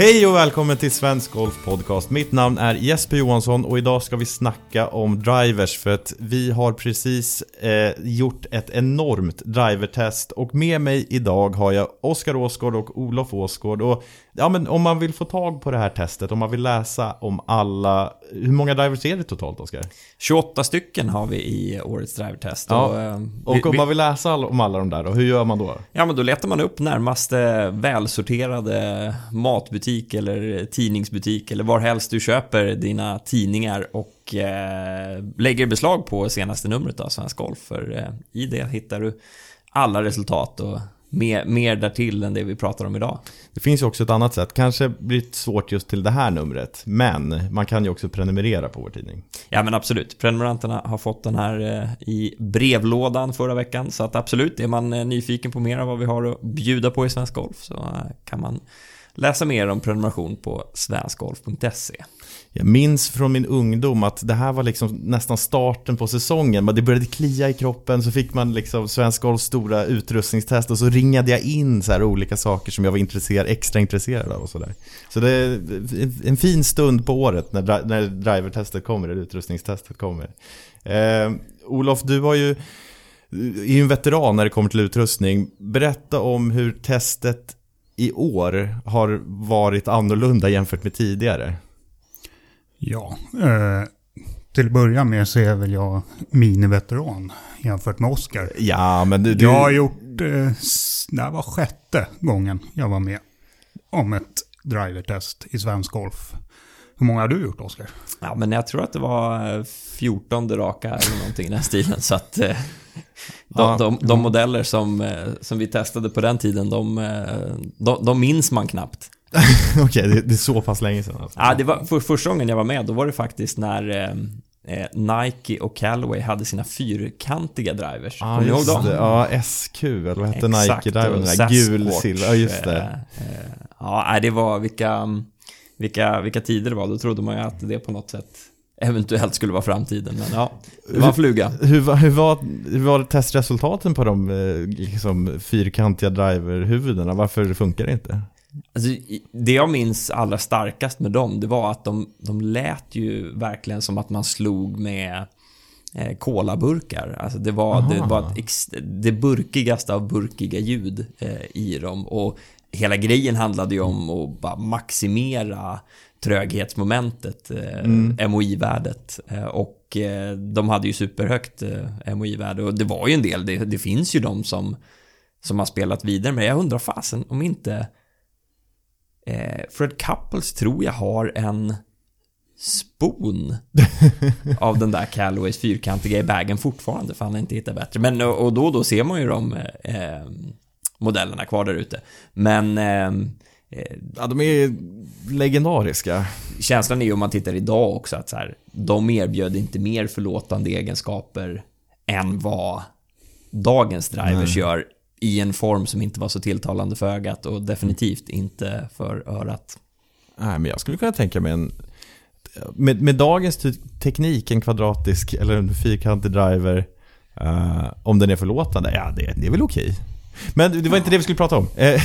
Hej och välkommen till Svensk Golf Podcast. Mitt namn är Jesper Johansson och idag ska vi snacka om drivers för att vi har precis eh, gjort ett enormt drivertest och med mig idag har jag Oskar Åsgård och Olof Åsgård och ja men om man vill få tag på det här testet, om man vill läsa om alla, hur många drivers är det totalt Oskar? 28 stycken har vi i årets drivertest. Ja, och, eh, Och vi, om vi, man vill läsa om alla de där då, hur gör man då? ja, men då letar man upp närmaste välsorterade matbutik eller tidningsbutik eller var helst du köper dina tidningar och eh, lägger beslag på senaste numret av Svensk Golf. För eh, i det hittar du alla resultat och mer, mer därtill än det vi pratar om idag. Det finns ju också ett annat sätt, kanske blir det svårt just till det här numret, men man kan ju också prenumerera på vår tidning. Ja men absolut, prenumeranterna har fått den här eh, i brevlådan förra veckan så att absolut, är man eh, nyfiken på mer av vad vi har att bjuda på i Svensk Golf så eh, kan man läsa mer om prenumeration på svenskgolf.se. Jag minns från min ungdom att det här var liksom nästan starten på säsongen. Men Det började klia i kroppen, så fick man liksom Svensk Golfs stora utrustningstest och så ringade jag in så här olika saker som jag var intresserad, extra intresserad av och så där. Så det är en fin stund på året när, när drivertestet kommer, eller utrustningstestet kommer. Eh, Olof, du har ju är ju en veteran när det kommer till utrustning. Berätta om hur testet i år har varit annorlunda jämfört med tidigare. Ja, eh, till att börja med så är väl jag miniveteran jämfört med Oskar. Ja, men du... du... Jag har gjort, eh, det här var sjätte gången jag var med om ett drivertest i svensk golf. Hur många har du gjort Oskar? Ja men jag tror att det var eh, 14 raka eller någonting i den här stilen så att eh, de, Ja. de, de modeller som, eh, som vi testade på den tiden de, eh, de, de minns man knappt. Okej, det, det är så pass länge sedan alltså. Ja, det var för, första gången jag var med, då var det faktiskt när eh, eh, Nike och Callaway hade sina fyrkantiga drivers. Ja, Kommer just dem? det. Ja, SQ, eller vad hette Exakt, Nike där? och Den där gul, silver, ja just det. eh, Ja, det var vilka, vilka, vilka tider det var. Då trodde man ju att det på något sätt eventuellt skulle vara framtiden. Men ja, det var en fluga. Hur, var- hur, var, hur var testresultaten på de eh, liksom, fyrkantiga driverhuvudena? Varför funkar det inte? Alltså, det jag minns allra starkast med dem, det var att de, de lät ju verkligen som att man slog med eh, kolaburkar. Alltså det var, det var ex, det burkigaste av burkiga ljud eh, i dem. Och hela grejen handlade ju om att bara maximera tröghetsmomentet, eh, MOI-värdet. Eh, och eh, de hade ju superhögt MOI-värde. Och det var ju en del, det, det finns ju de som, som har spelat vidare. Men jag undrar fasen om inte Eh, Fred Couples tror jag har en spon av den där Callaways fyrkantiga i bagen fortfarande, för han har inte hittat bättre. Men och då och då ser man ju de eh, modellerna kvar där ute. Men eh, Ja, de är legendariska. känslan är ju om man tittar idag också att så här, de erbjöd inte mer förlåtande egenskaper än vad dagens drivers gör i en form som inte var så tilltalande för ögat och definitivt inte för örat. Nej, men jag skulle kunna tänka mig en... Med, med dagens te- teknik, en kvadratisk eller en fyrkantig driver, eh, om den är förlåtande, ja det, det är väl okej. Men det var inte det vi skulle prata om. Eh,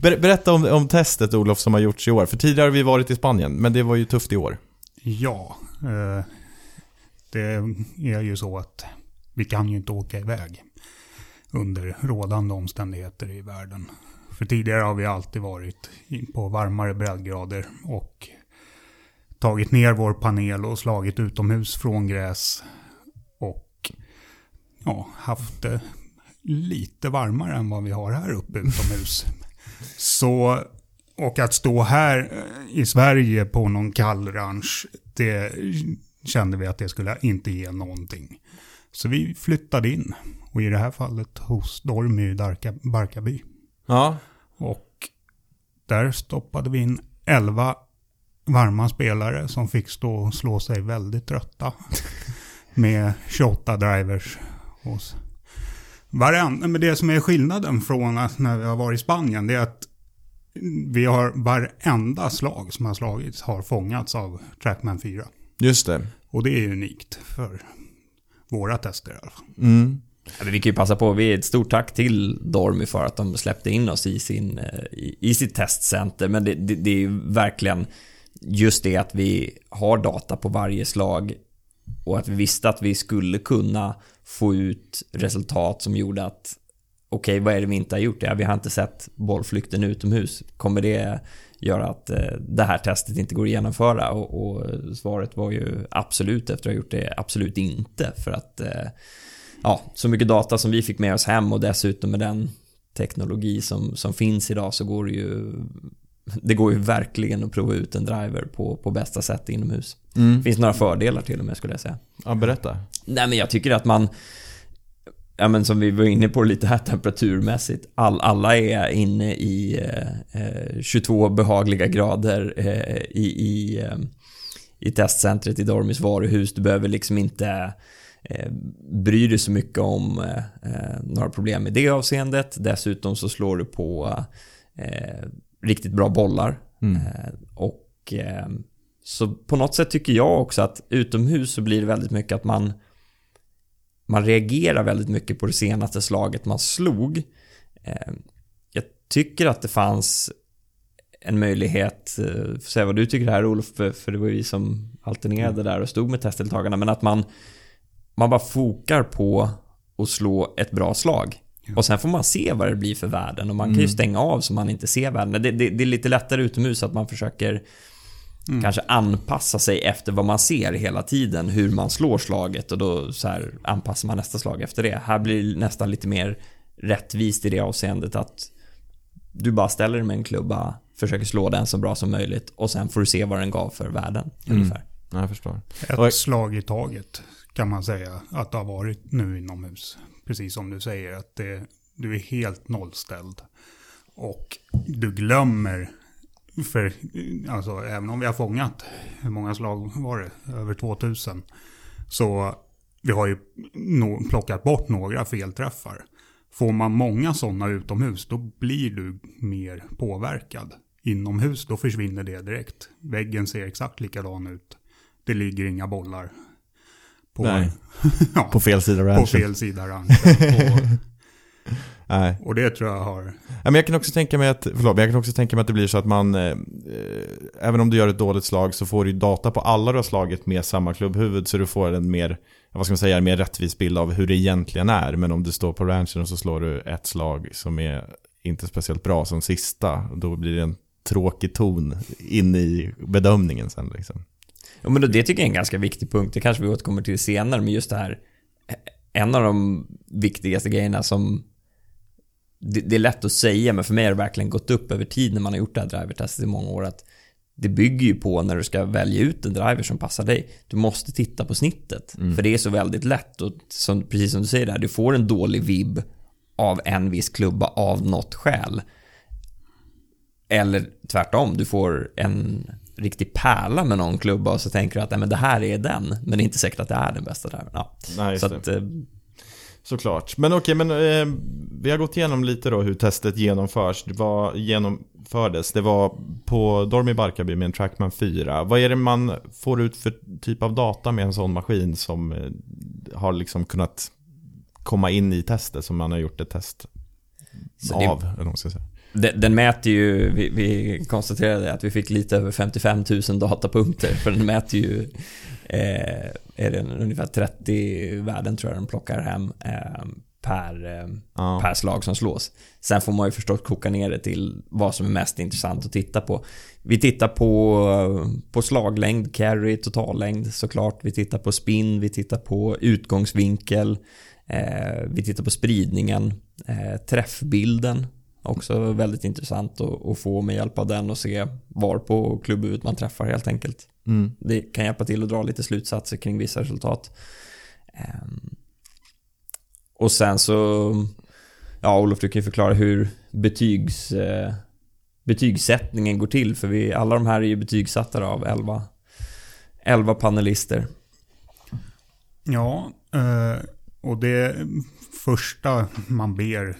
berätta om, om testet Olof som har gjorts i år. För tidigare har vi varit i Spanien, men det var ju tufft i år. Ja, eh, det är ju så att vi kan ju inte åka iväg under rådande omständigheter i världen. För tidigare har vi alltid varit på varmare breddgrader och tagit ner vår panel och slagit utomhus från gräs och ja, haft det lite varmare än vad vi har här uppe utomhus. Så, och att stå här eh, i Sverige på någon kall ranch, det kände vi att det skulle inte ge någonting. Så vi flyttade in. Och i det här fallet hos Dormy i Darka, Barkarby. Ja. Och där stoppade vi in 11 varma spelare som fick stå och slå sig väldigt trötta. Med 28 drivers. Och varenda, men det som är skillnaden från att när vi har varit i Spanien det är att vi har varenda slag som har slagits har fångats av Trackman 4. Just det. Och det är unikt för våra tester i alla fall. Mm. Ja, vi kan ju passa på, vi ett stort tack till Dormy för att de släppte in oss i, sin, eh, i, i sitt testcenter. Men det, det, det är ju verkligen just det att vi har data på varje slag och att vi visste att vi skulle kunna få ut resultat som gjorde att okej, okay, vad är det vi inte har gjort? Ja, vi har inte sett bollflykten utomhus. Kommer det göra att eh, det här testet inte går att genomföra? Och, och, svaret var ju absolut efter att ha gjort det, absolut inte. För att eh, ja, så mycket data som vi fick med oss hem och dessutom med den teknologi som, som finns idag så går det ju det går ju verkligen att prova ut en driver på, på bästa sätt inomhus. Mm. Det finns några fördelar till och med skulle jag säga. Ja, berätta. Nej men jag tycker att man Ja men som vi var inne på lite här temperaturmässigt. All, alla är inne i eh, 22 eh, behagliga grader eh, i, i, eh, i testcentret i Dormis varuhus. Du behöver liksom inte eh, bry dig så mycket om eh, eh, några problem i det avseendet. Dessutom så slår du på riktigt bra bollar. Mm. Eh, och eh, så på något sätt tycker jag också att utomhus så blir det väldigt mycket att man man reagerar väldigt mycket på det senaste slaget man slog. Eh, jag tycker att det fanns en möjlighet, får säga vad du tycker här Olof, för det var ju vi som alternerade där och stod med testdeltagarna, men att man, man bara fokar på att slå ett bra slag. Och sen får man se vad det blir för värden och man kan ju mm. stänga av så man inte ser värden. Det, det, det är lite lättare utomhus att man försöker mm. kanske anpassa sig efter vad man ser hela tiden, hur man slår slaget och då så här anpassar man nästa slag efter det. Här blir det nästan lite mer rättvist i det avseendet att du bara ställer dig med en klubba, försöker slå den så bra som möjligt och sen får du se vad den gav för värden mm. ungefär. Ja, jag förstår. Ett slag i taget kan man säga att det har varit nu inomhus precis som du säger, att det, du är helt nollställd. Och du glömmer, för alltså, även om vi har fångat, hur många slag var det? Över 2000. Så vi har ju no plockat bort några felträffar. Får man många sådana utomhus, då blir du mer påverkad. Inomhus, då försvinner det direkt. Väggen ser exakt likadan ut. Det ligger inga bollar på, Nej. ja, på fel sida ranchen. På fel sida ranchen. Nej. Och det tror jag har... Ja, men jag kan också tänka mig att, förlåt, jag kan också tänka mig att det blir så att man, eh, även om du gör ett dåligt slag så får du data på alla du har slagit med samma klubbhuvud så du får en mer, vad ska man säga, en mer rättvis bild av hur det egentligen är. Men om du står på ranchen och så slår du ett slag som är inte speciellt bra som sista, då blir det en tråkig ton in i bedömningen sen liksom. Ja, men det tycker jag är en ganska viktig punkt. Det kanske vi återkommer till senare, men just det här. En av de viktigaste grejerna som det, det, är lätt att säga, men för mig har det verkligen gått upp över tid när man har gjort det här drivertestet i många år. Att det bygger ju på när du ska välja ut en driver som passar dig. Du måste titta på snittet. Mm. För det är så väldigt lätt och som, precis som du säger där, du får en dålig vibb av en viss klubba av något skäl. Eller tvärtom, du får en riktig pärla med någon klubba och så tänker du att nej, men det här är den, men det är inte säkert att det är den bästa där. Ja. Nej, så att, eh, Såklart. Men okej, men eh, vi har gått igenom lite då hur testet genomförs. Det var, genomfördes. Det var på Dormy Barkarby med en Trackman 4. Vad är det man får ut för typ av data med en sån maskin som eh, har liksom kunnat komma in i testet som man har gjort ett test så av? Det, eller ska säga. Den, den, mäter ju, vi, vi, konstaterade att vi fick lite över 55 000 datapunkter för den mäter ju eh, är det ungefär 30 värden tror jag den plockar hem eh, per, eh, ja. per slag som slås. Sen får man ju förstås koka ner det till vad som är mest intressant att titta på. Vi tittar på, på slaglängd, carry, totallängd såklart. Vi tittar på spin, vi tittar på utgångsvinkel. Eh, vi tittar på spridningen, eh, träffbilden Också väldigt intressant att, få med hjälp av den och se var på klubbhuvudet man träffar helt enkelt. Mm. Det kan hjälpa till att dra lite slutsatser kring vissa resultat. Um, och sen så, ja Olof du kan ju förklara hur betygs, eh, betygssättningen går till för vi, alla de här är ju betygsatta av 11, 11 panelister. Ja, eh, och det första man ber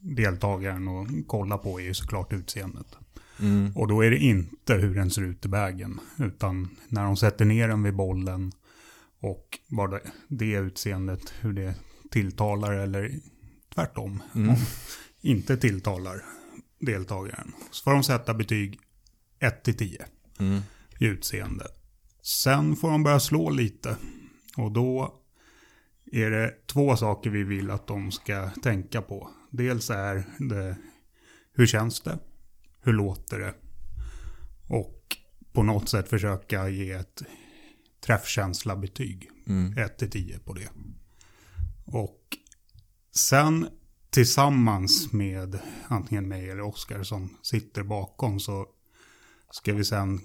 deltagaren att kolla på är ju såklart utseendet. Mm. Och då är det inte hur den ser ut i vägen. Utan när de sätter ner den vid bollen och bara det utseendet, hur det tilltalar eller tvärtom, mm. inte tilltalar deltagaren. Så får de sätta betyg 1 till 10 mm. i utseende. Sen får de börja slå lite och då är det två saker vi vill att de ska tänka på. Dels är det hur känns det? Hur låter det? Och på något sätt försöka ge ett träffkänsla-betyg. 1 mm. 10 på det. Och sen tillsammans med antingen mig eller Oskar som sitter bakom så ska vi sen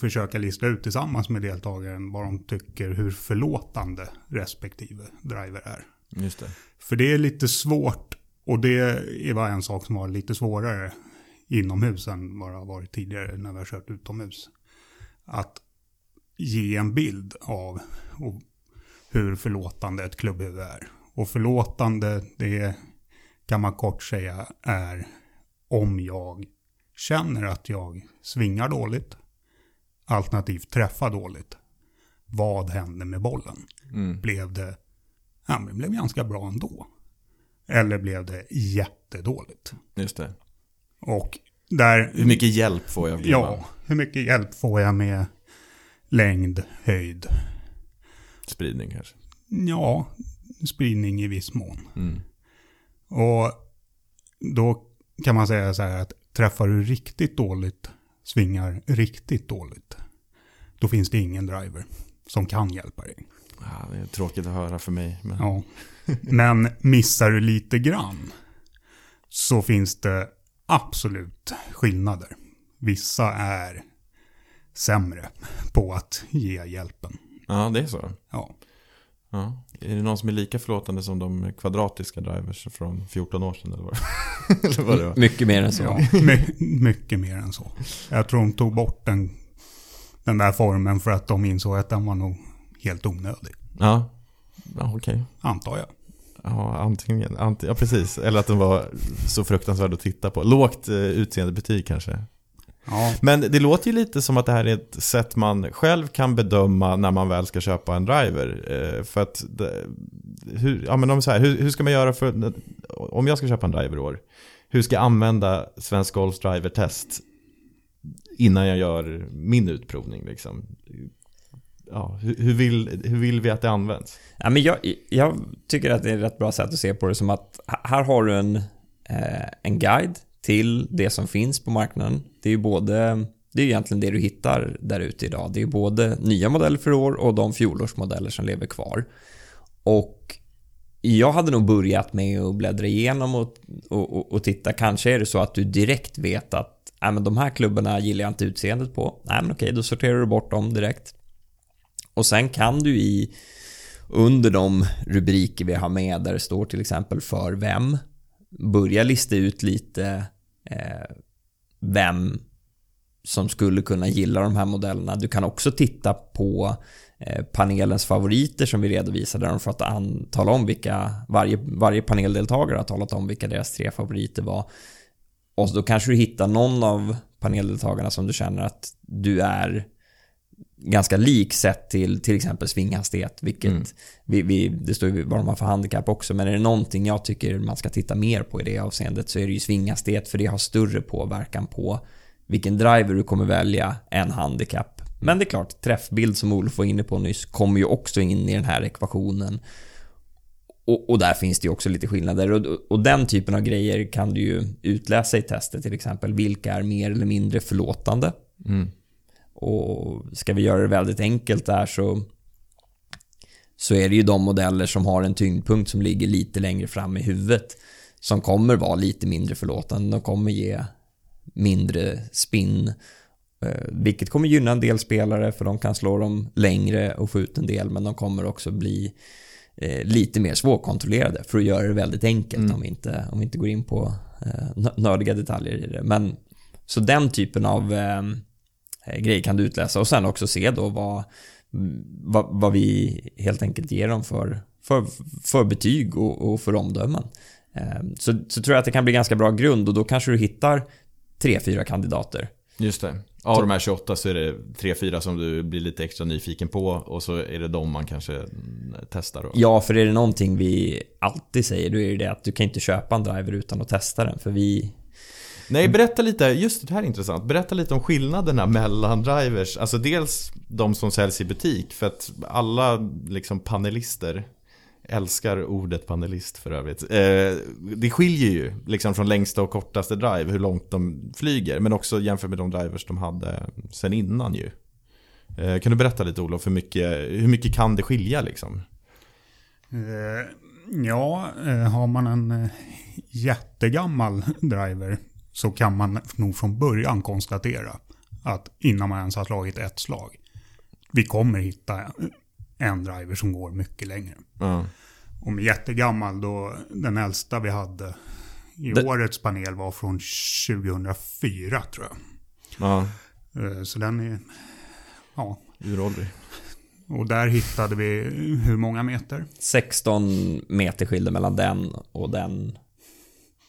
försöka lista ut tillsammans med deltagaren vad de tycker hur förlåtande respektive driver är. Just det. För det är lite svårt och det var en sak som var lite svårare inomhus än vad det har varit tidigare när vi har kört utomhus. Att ge en bild av hur förlåtande ett klubbhuvud är. Och förlåtande, det kan man kort säga är om jag känner att jag svingar dåligt, alternativt träffar dåligt. Vad händer med bollen? Mm. Blev det, ja, det blev ganska bra ändå. Eller blev det jättedåligt? Just det. Och där... Hur mycket hjälp får jag? Ja, hur mycket hjälp får jag med längd, höjd? Spridning kanske? Ja, spridning i viss mån. Mm. Och då kan man säga så här att träffar du riktigt dåligt, svingar riktigt dåligt, då finns det ingen driver som kan hjälpa dig. Ja, det är tråkigt att höra för mig. Men... Ja. men missar du lite grann så finns det absolut skillnader. Vissa är sämre på att ge hjälpen. Ja, det är så? Ja. ja. Är det någon som är lika förlåtande som de kvadratiska drivers från 14 år sedan? Eller vad, eller vad det var? Mycket mer än så. Ja, my mycket mer än så. Jag tror de tog bort den, den där formen för att de insåg att den var nog helt onödig. Ja, ja okej. Okay. Antar jag. Ja, antingen. Ant ja, precis. Eller att den var så fruktansvärd att titta på. Lågt eh, utseendebetyg kanske. Ja. Men det låter ju lite som att det här är ett sätt man själv kan bedöma när man väl ska köpa en driver. Eh, för att, hur, ja men om så här, hur, hur ska man göra för, om jag ska köpa en driver i år, hur ska jag använda Svensk Golfs driver-test innan jag gör min utprovning liksom? Ja, hur, hur, vill, hur vill vi att det används? Ja, men jag, jag tycker att det är ett rätt bra sätt att se på det som att här har du en, eh, en guide till det som finns på marknaden. Det är ju både det är egentligen det du hittar där ute idag. Det är både nya modeller för år och de fjolårsmodeller som lever kvar. Och jag hade nog börjat med att bläddra igenom och, och, och, och titta. Kanske är det så att du direkt vet att nej, men de här klubborna gillar jag inte utseendet på. Nej, men okej, då sorterar du bort dem direkt. Och sen kan du i under de rubriker vi har med där det står till exempel för vem börja lista ut lite eh, vem som skulle kunna gilla de här modellerna. Du kan också titta på eh, panelens favoriter som vi redovisade. Där de fått tala om vilka, varje, varje paneldeltagare har talat om vilka deras tre favoriter var. Och då kanske du hittar någon av paneldeltagarna som du känner att du är ganska lik sett till till exempel svinghastighet. Vilket mm. vi, vi, det står ju vad de har för handikapp också. Men är det någonting jag tycker man ska titta mer på i det avseendet så är det ju svinghastighet. För det har större påverkan på vilken driver du kommer välja än handikapp. Men det är klart, träffbild som Olof var inne på nyss kommer ju också in i den här ekvationen. Och, och där finns det ju också lite skillnader. Och, och, den typen av grejer kan du ju utläsa i testet till exempel. Vilka är mer eller mindre förlåtande? Mm. Och ska vi göra det väldigt enkelt där så så är det ju de modeller som har en tyngdpunkt som ligger lite längre fram i huvudet som kommer vara lite mindre förlåtande. De kommer ge mindre spinn eh, vilket kommer gynna en del spelare för de kan slå dem längre och få ut en del men de kommer också bli eh, lite mer svårkontrollerade för att göra det väldigt enkelt mm. om, vi inte, om vi inte går in på eh, nördiga detaljer i det. Men, så den typen av eh, Eh, grejer kan du utläsa och sen också se då vad, vad, vad vi helt enkelt ger dem för, för, för betyg och, och för omdömen. Eh, så, så tror jag att det kan bli ganska bra grund och då kanske du hittar tre, fyra kandidater. Just det. Av de här 28 så är det 3-4 som du blir lite extra nyfiken på och så är det de man kanske testar då. Ja, för är det någonting vi alltid säger, då är det att du kan inte köpa en driver utan att testa den. För vi... Nej, berätta lite, just det här är intressant. Berätta lite om skillnaderna mellan drivers. Alltså dels de som säljs i butik, för att alla liksom panelister Älskar ordet panelist för övrigt. Eh, det skiljer ju liksom från längsta och kortaste drive hur långt de flyger. Men också jämfört med de drivers de hade sen innan ju. Eh, kan du berätta lite Olof, hur mycket, hur mycket kan det skilja liksom? Eh, ja, eh, har man en eh, jättegammal driver så kan man nog från början konstatera att innan man ens har slagit ett slag. Vi kommer hitta en driver som går mycket längre. Mm. Om jättegammal då, den äldsta vi hade i Det- årets panel var från 2004 tror jag. Ja, Eh, Så den är, ja. uråldrig. Och där hittade vi hur många meter? 16 meter skilde mellan den och den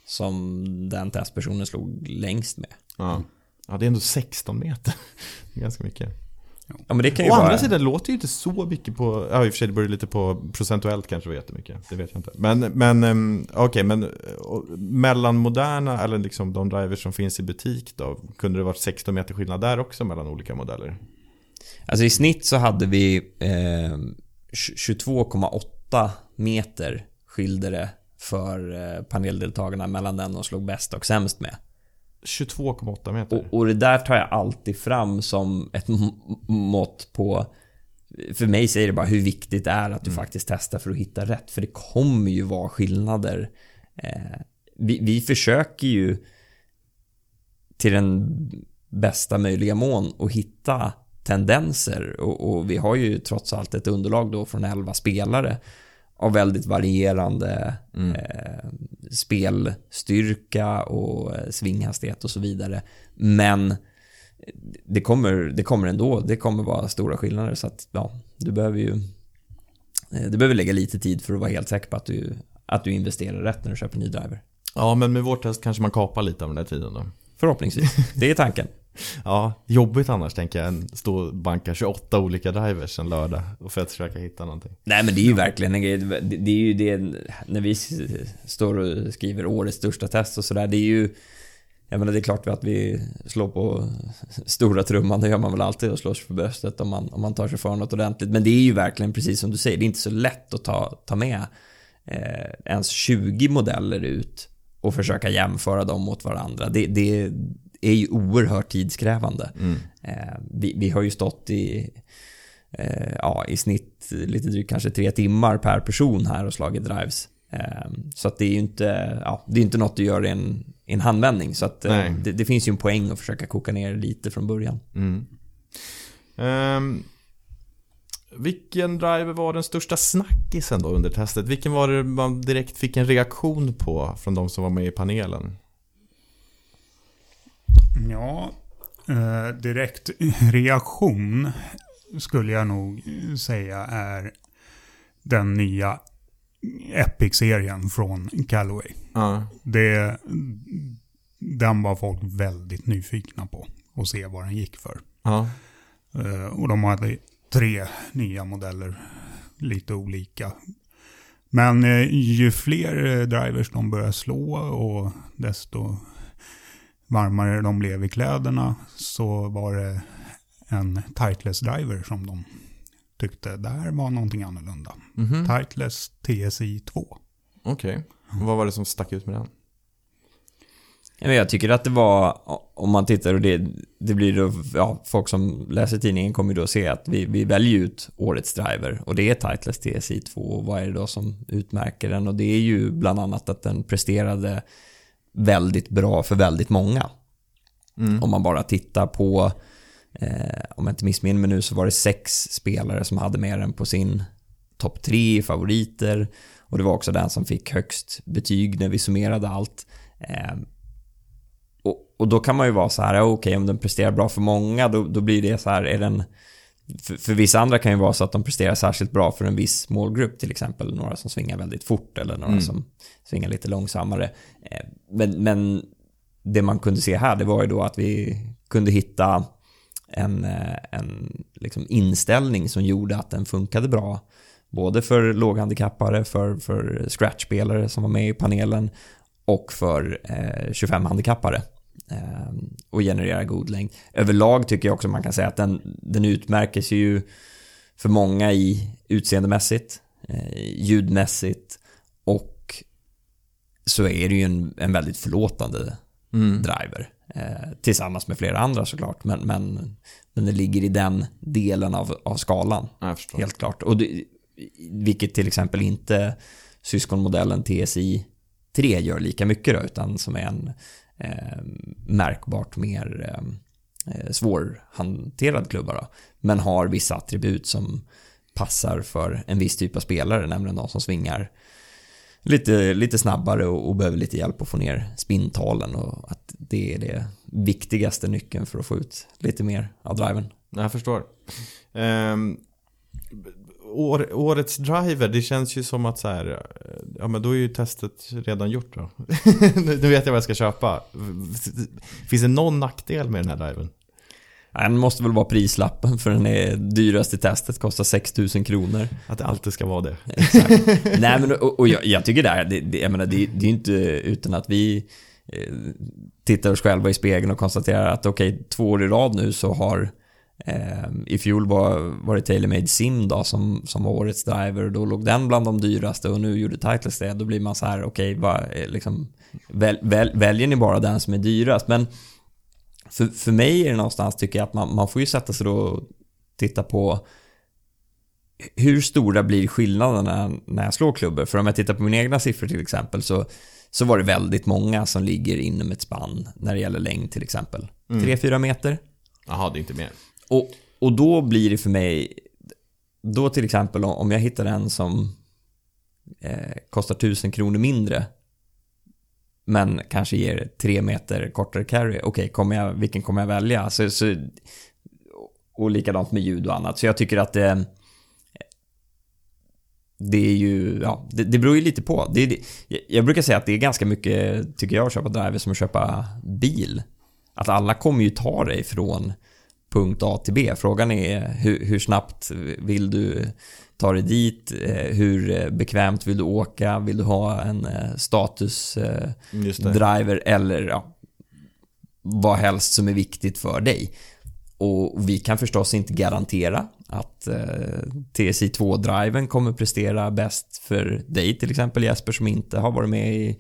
som den testpersonen slog längst med. Ja. ja, det är ändå 16 meter. Det ganska mycket. Ja, men det kan ju Å vara... andra sidan låter ju inte så mycket på, ja i och för sig det beror lite på procentuellt kanske var jättemycket. Det vet jag inte. Men, men um, okej, men uh, mellan moderna, eller liksom de drivers som finns i butik då, kunde det varit 16 meter skillnad där också mellan olika modeller? Alltså i snitt så hade vi eh, 22,8 meter skilde det för eh, paneldeltagarna mellan den de slog bäst och sämst med. 22,8 meter. Och, och det där tar jag alltid fram som ett mått på för mig säger det bara hur viktigt det är att du faktiskt testar för att hitta rätt. För det kommer ju vara skillnader. Eh, vi, vi försöker ju till den bästa möjliga mån att hitta tendenser. Och, och vi har ju trots allt ett underlag då från 11 spelare av väldigt varierande eh, spelstyrka och eh, svinghastighet och så vidare. Men det kommer, det kommer ändå, det kommer vara stora skillnader så att ja, du behöver ju eh, du behöver lägga lite tid för att vara helt säker på att du, att du investerar rätt när du köper en ny driver. Ja, men med vårt test kanske man kapar lite av den där tiden då. Förhoppningsvis. Det är tanken. Ja, jobbigt annars tänker jag, än stå och banka 28 olika drivers en lördag och för att försöka hitta någonting. Nej men det är ju verkligen en grej. Det, är ju det när vi står och skriver årets största test och sådär. Det är ju jag menar det är klart att vi slår på stora trumman, det gör man väl alltid och slår sig för bröstet om man, om man tar sig för något ordentligt. Men det är ju verkligen precis som du säger, det är inte så lätt att ta, ta med eh, ens 20 modeller ut och försöka jämföra dem mot varandra. Det, det är ju oerhört tidskrävande. Eh, vi, vi har ju stått i eh, ja, i snitt lite drygt kanske tre timmar per person här och slagit drives. Eh, så att det är ju inte, ja, det är inte något du gör i en, i en handvändning. Så att det, det finns ju en poäng att försöka koka ner lite från början. Mm. Ehm, vilken driver var den största snackisen då under testet? Vilken var det man direkt fick en reaktion på från de som var med i panelen? Ja, eh, direkt reaktion skulle jag nog säga är den nya Epic-serien från Callaway. Ja. Det, den var folk väldigt nyfikna på att se vad den gick för. Ja. Eh, Och de hade tre nya modeller, lite olika. Men eh, ju fler eh, drivers de började slå och desto varmare de blev i kläderna så var det en Titleist driver som de tyckte där var någonting annorlunda. Mhm. Titleist TSI 2. Okej. Vad var det som stack ut med den? Jag tycker att det var, om man tittar och det, det blir då, ja, folk som läser tidningen kommer då se att vi, vi väljer ut årets driver och det är Titleist TSI 2 och vad är det då som utmärker den och det är ju bland annat att den presterade väldigt bra för väldigt många. Mm. Om man bara tittar på, eh, om jag inte missminner mig nu så var det sex spelare som hade med den på sin topp tre favoriter och det var också den som fick högst betyg när vi summerade allt. Eh, och, och då kan man ju vara så här, okej om den presterar bra för många då, då blir det så här, är den för, för vissa andra kan ju vara så att de presterar särskilt bra för en viss målgrupp, till exempel några som svingar väldigt fort eller några Mm. som svingar lite långsammare. Eh, Men, men det man kunde se här, det var ju då att vi kunde hitta en, eh, en liksom inställning som gjorde att den funkade bra. Både för låghandikappare, för, för scratchspelare som var med i panelen och för eh, 25-handikappare. Eh, och generera god längd. Överlag tycker jag också man kan säga att den, den utmärker sig ju för många i utseendemässigt, eh, ljudmässigt och så är det ju en, en väldigt förlåtande Mm. driver. Eh, tillsammans med flera andra såklart, men, men, men det ligger i den delen av, av skalan. Helt klart. Och det, vilket till exempel inte syskonmodellen TSI 3 gör lika mycket då, utan som är en eh, märkbart mer ehm, eh, svårhanterad klubba då. Men har vissa attribut som passar för en viss typ av spelare, nämligen de som svingar lite, lite snabbare och, och behöver lite hjälp att få ner spintalen och att det är det viktigaste nyckeln för att få ut lite mer av driven. Jag förstår. Um år, årets driver, det känns ju som att så här, ja men då är ju testet redan gjort då. nu vet jag vad jag ska köpa. Finns det någon nackdel med den här driven? Den måste väl vara prislappen för den är dyrast i testet, kostar 6000 kronor. Att det alltid ska vara det. Exakt. Nej men och, och jag, jag tycker det här, det, det, jag menar, det, det är ju inte utan att vi eh, tittar oss själva i spegeln och konstaterar att okej, okay, två år i rad nu så har eh, i fjol var, var det TaylorMade Sim då som, som var årets driver och då låg den bland de dyraste och nu gjorde Titleist det. Då blir man så här, okej, okay, liksom, väl, väl, väljer ni bara den som är dyrast? Men för, för mig är det någonstans, tycker jag, att man, man får ju sätta sig då och titta på hur stora blir skillnaderna när jag slår klubbor? För om jag tittar på mina egna siffror till exempel så, så var det väldigt många som ligger inom ett spann när det gäller längd till exempel. 3-4 meter. Jaha, det är inte mer. Och, och då blir det för mig, då till exempel om jag hittar en som eh, kostar 1000 kronor mindre men kanske ger tre meter kortare carry. Okej, okay, vilken kommer jag välja? Så, så, och likadant med ljud och annat. Så jag tycker att det... Det är ju, ja, det, det beror ju lite på. Det, det, jag brukar säga att det är ganska mycket, tycker jag, att köpa driver som att köpa bil. Att alla kommer ju ta dig från punkt A till B. Frågan är hur, hur snabbt vill du ta dig dit? Hur bekvämt vill du åka? Vill du ha en statusdriver eller ja, vad helst som är viktigt för dig? Och vi kan förstås inte garantera att TSI2-driven kommer prestera bäst för dig till exempel Jesper som inte har varit med i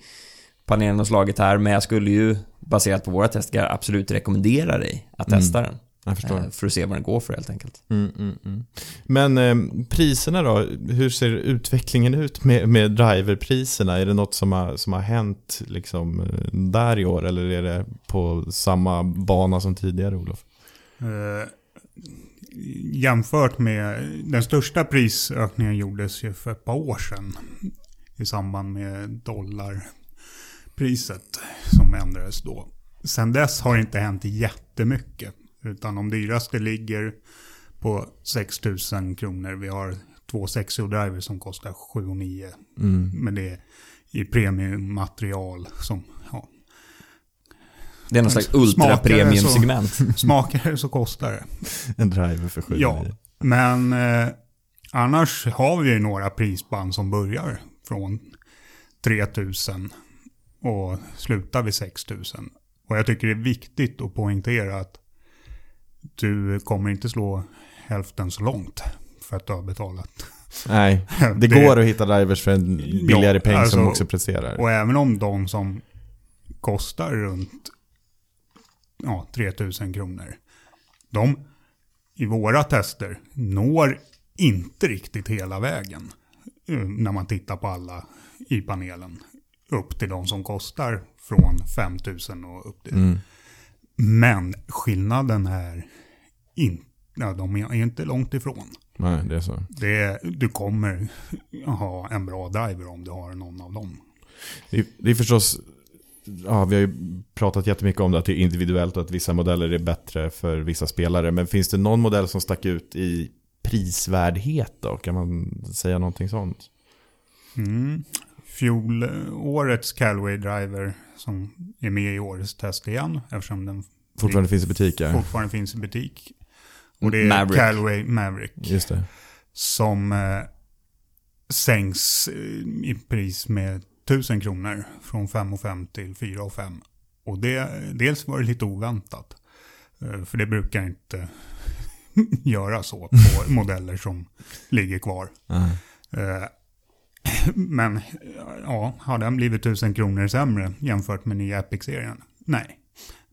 panelen och slagit här. Men jag skulle ju baserat på våra tester absolut rekommendera dig att testa Mm. den. Jag förstår. Eh, För att se vad den går för helt enkelt. Mm, mm, mm. Men eh, priserna då? Hur ser utvecklingen ut med, med driverpriserna? Är det något som har, som har hänt liksom, eh, där i år? Eller är det på samma bana som tidigare, Olof? Eh, jämfört med den största prisökningen gjordes ju för ett par år sedan. I samband med dollarpriset som ändrades då. Sen dess har det inte hänt jättemycket. Utan de dyraste ligger på 6 000 kronor. Vi har två 60 driver som kostar 7 och 9. Mm. Men det är i premiummaterial som, ja. Det är någon slags ultra-premium-segment. Smakar det så kostar det. En driver för 7 Ja, men eh, annars har vi ju några prisband som börjar från 3000 och slutar vid 6000. Och jag tycker det är viktigt att poängtera att du kommer inte slå hälften så långt för att du har betalat. Nej, det, går att hitta drivers för en billigare Ja, peng alltså, som också presterar. Och även om de som kostar runt ja, 3000 kronor. De i våra tester når inte riktigt hela vägen. eh, När man tittar på alla i panelen. Upp till de som kostar från 5000 och upp till. Mm. Men skillnaden är inte, ja, de är inte långt ifrån. Nej, det är så. Det du kommer ha en bra driver om du har någon av dem. Det det är förstås, ja, vi har ju pratat jättemycket om det, att det är individuellt och att vissa modeller är bättre för vissa spelare. Men finns det någon modell som stack ut i prisvärdhet då? Kan man säga någonting sånt? Mm. Fjolårets Callaway Driver som är med i årets test igen eftersom den Fortfarande finns i butik, ja. fortfarande finns i butik. Och det är Maverick. Callaway Maverick. Just det. som eh, sänks eh, i pris med 1000 kronor från 5 5 till 4 5. Och det, dels var det lite oväntat. Eh, för det brukar inte göra så på modeller som ligger kvar. Ja. Eh, men ja, har den blivit 1000 kronor sämre jämfört med nya Epic-serien? Nej.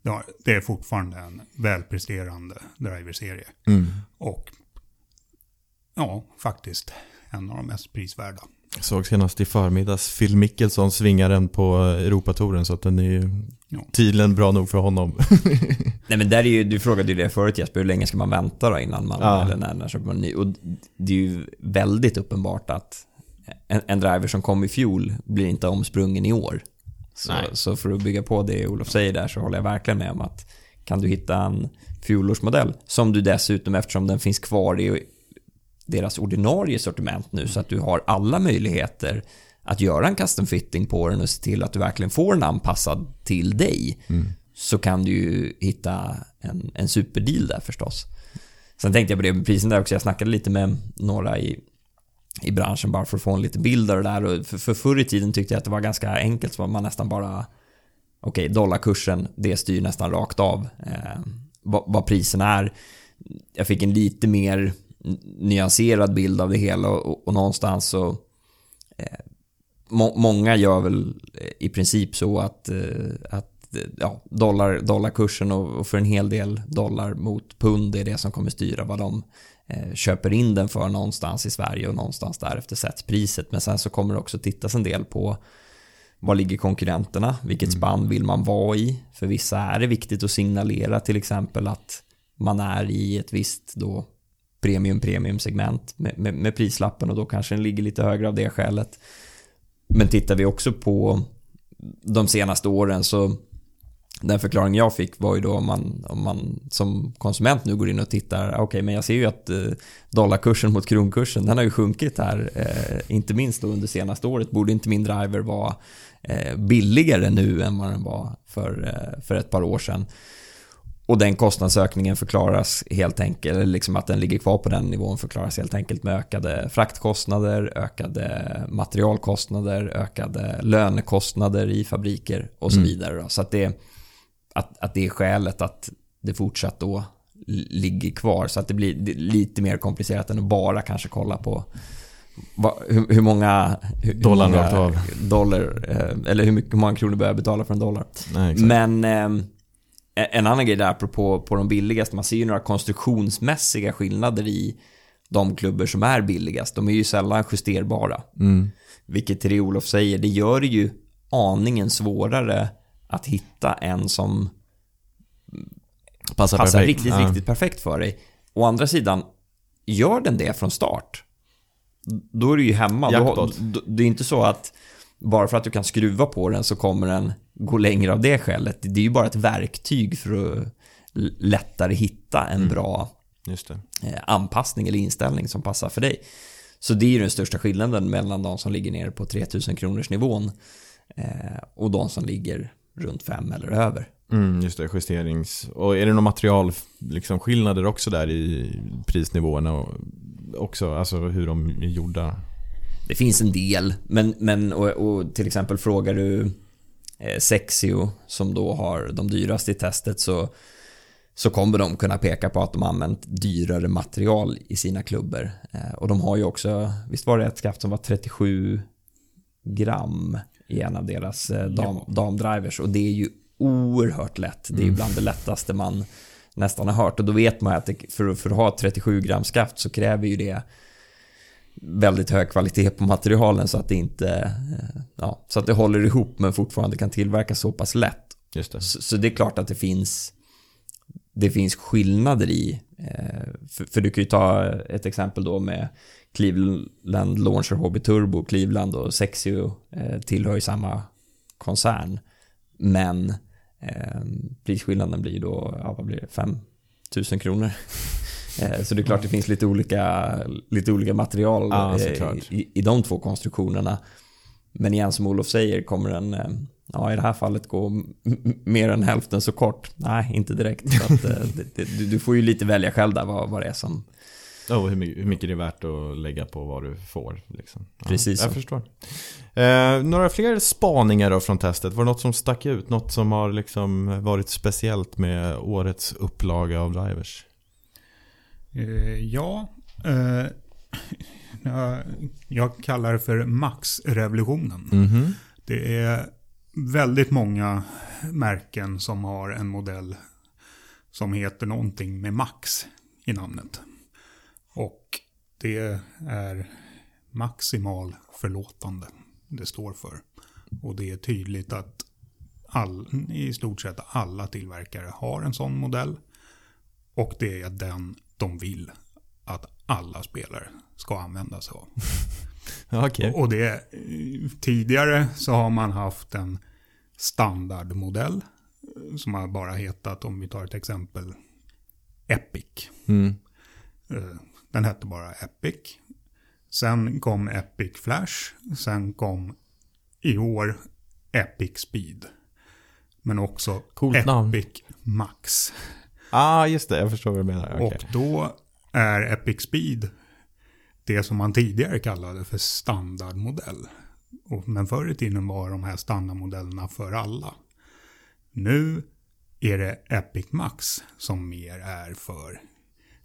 Det har- Det är fortfarande en välpresterande driverserie. Mm. Och ja, faktiskt en av de mest prisvärda. Jag såg senast i förmiddags Phil Mickelson svinga den på Europatouren så att den är ju Ja. tydligen bra nog för honom. Nej men där är ju, du frågade ju det förut Jesper, hur länge ska man vänta då innan man, Ja. eller när, när köper man en ny? Och det är ju väldigt uppenbart att en, en driver som kom i fjol blir inte omsprungen i år. Så, så för att bygga på det Olof säger där så håller jag verkligen med om att kan du hitta en fjolårsmodell som du dessutom, eftersom den finns kvar i deras ordinarie sortiment nu så att du har alla möjligheter att göra en custom fitting på den och se till att du verkligen får den anpassad till dig så kan du ju hitta en, en superdeal där förstås. Sen tänkte jag på det med prisen där också. Jag snackade lite med några i, i branschen bara för att få en liten bild av det där. Och för, för förr i tiden tyckte jag att det var ganska enkelt. Så man nästan bara... Okej, dollarkursen, det styr nästan rakt av eh, vad, vad priserna är. Jag fick en lite mer nyanserad bild av det hela och, och, och någonstans så... Eh, må, många gör väl eh, i princip så att, eh, att eh, ja, dollar, dollarkursen och, och för en hel del dollar mot pund är det som kommer styra vad de köper in den för någonstans i Sverige och någonstans därefter sätts priset. Men sen så kommer det också tittas en del på var ligger konkurrenterna? Vilket spann vill man vara i? För vissa är det viktigt att signalera till exempel att man är i ett visst då premium premium segment med, med, med prislappen och då kanske den ligger lite högre av det skälet. Men tittar vi också på de senaste åren så den förklaring jag fick var ju då om man, om man som konsument nu går in och tittar, okej men jag ser ju att eh, dollarkursen mot kronkursen, den har ju sjunkit här, eh, inte minst då under senaste året. Borde inte min driver vara eh, billigare nu än vad den var för, eh, för ett par år sedan? Och den kostnadsökningen förklaras helt enkelt, eller liksom att den ligger kvar på den nivån förklaras helt enkelt med ökade fraktkostnader, ökade materialkostnader, ökade lönekostnader i fabriker och så Mm. vidare. Då. Så att det, att, att det är skälet att det fortsatt då li- ligger kvar. Så att det blir lite mer komplicerat än att bara kanske kolla på vad, hur, hur många... Hur, Dollarn hur många av. Dollar, eh, eller hur, mycket, hur många kronor börjar jag betala för en dollar. Nej. Men eh, en annan grej där apropå på de billigaste, man ser ju några konstruktionsmässiga skillnader i de klubbor som är billigast. De är ju sällan justerbara. Mm. Vilket det Olof säger, det gör det ju aningen svårare att hitta en som Passar, passar perfekt. riktigt, Ja. riktigt perfekt för dig. Å andra sidan, gör den det från start, då är du ju hemma. Jackpot. då, det är inte så att bara för att du kan skruva på den så kommer den gå längre av det skälet. Det är ju bara ett verktyg för att lättare hitta en bra Just det. eh, anpassning eller inställning som passar för dig. Så det är ju den största skillnaden mellan de som ligger nere på 3000 kronors nivån eh, och de som ligger runt 5 eller över. Mm, just det, justerings... Och är det några material, liksom skillnader också där i prisnivåerna och också, alltså hur de är gjorda? Det finns en del, men, men och, och till exempel frågar du eh, Sexio som då har de dyraste i testet så, så kommer de kunna peka på att de använt dyrare material i sina klubbor. Eh, och de har ju också, visst var det ett skaft som var 37 gram i en av deras eh, dam, damdrivers och det är ju oerhört lätt. Det är ju bland det lättaste man nästan har hört och då vet man att det, för, för att ha ett 37 gram skaft så kräver ju det väldigt hög kvalitet på materialen så att det inte eh, ja, så att det håller ihop men fortfarande kan tillverkas så pass lätt. Just det. Så, så det är klart att det finns det finns skillnader i eh, för, för du kan ju ta ett exempel då med Cleveland Launcher HB Turbo, Cleveland och Sexio eh, tillhör ju samma koncern. Men eh, prisskillnaden blir då, ja vad blir det, 5 000 kronor. Eh, Så det är klart det finns lite olika, lite olika material Ja, i, i de två konstruktionerna. Men igen som Olof säger kommer en, ja, i det här fallet gå mer än hälften så kort. Nej, inte direkt. Så att, eh, det, det, du, du får ju lite välja själv där vad, vad det är som... Oh, hur, mycket, hur mycket det är värt att lägga på vad du får. Liksom. Ja, Precis Jag så. förstår. Eh, några fler spaningar då från testet? Var det något som stack ut? Något som har liksom varit speciellt med årets upplaga av drivers? Eh, ja, eh, jag, kallar det för Max-revolutionen. Mhm. Det är väldigt många märken som har en modell som heter någonting med Max i namnet. Och det är maximal förlåtande det står för. Och det är tydligt att all, i stort sett alla tillverkare har en sån modell. Och det är den de vill att alla spelare ska använda sig av. Okej. Och det, tidigare så har man haft en standardmodell eh, som har bara hetat, om vi tar ett exempel, Epic. Mm. Eh, Den hette bara Epic. Sen kom Epic Flash. Sen kom i år Epic Speed. Men också Coolt Epic namn. Max. Ah, just det. Jag förstår vad du menar. Okej. Och då är Epic Speed det som man tidigare kallade för standardmodell. Men förr i tiden var de här standardmodellerna för alla. Nu är det Epic Max som mer är för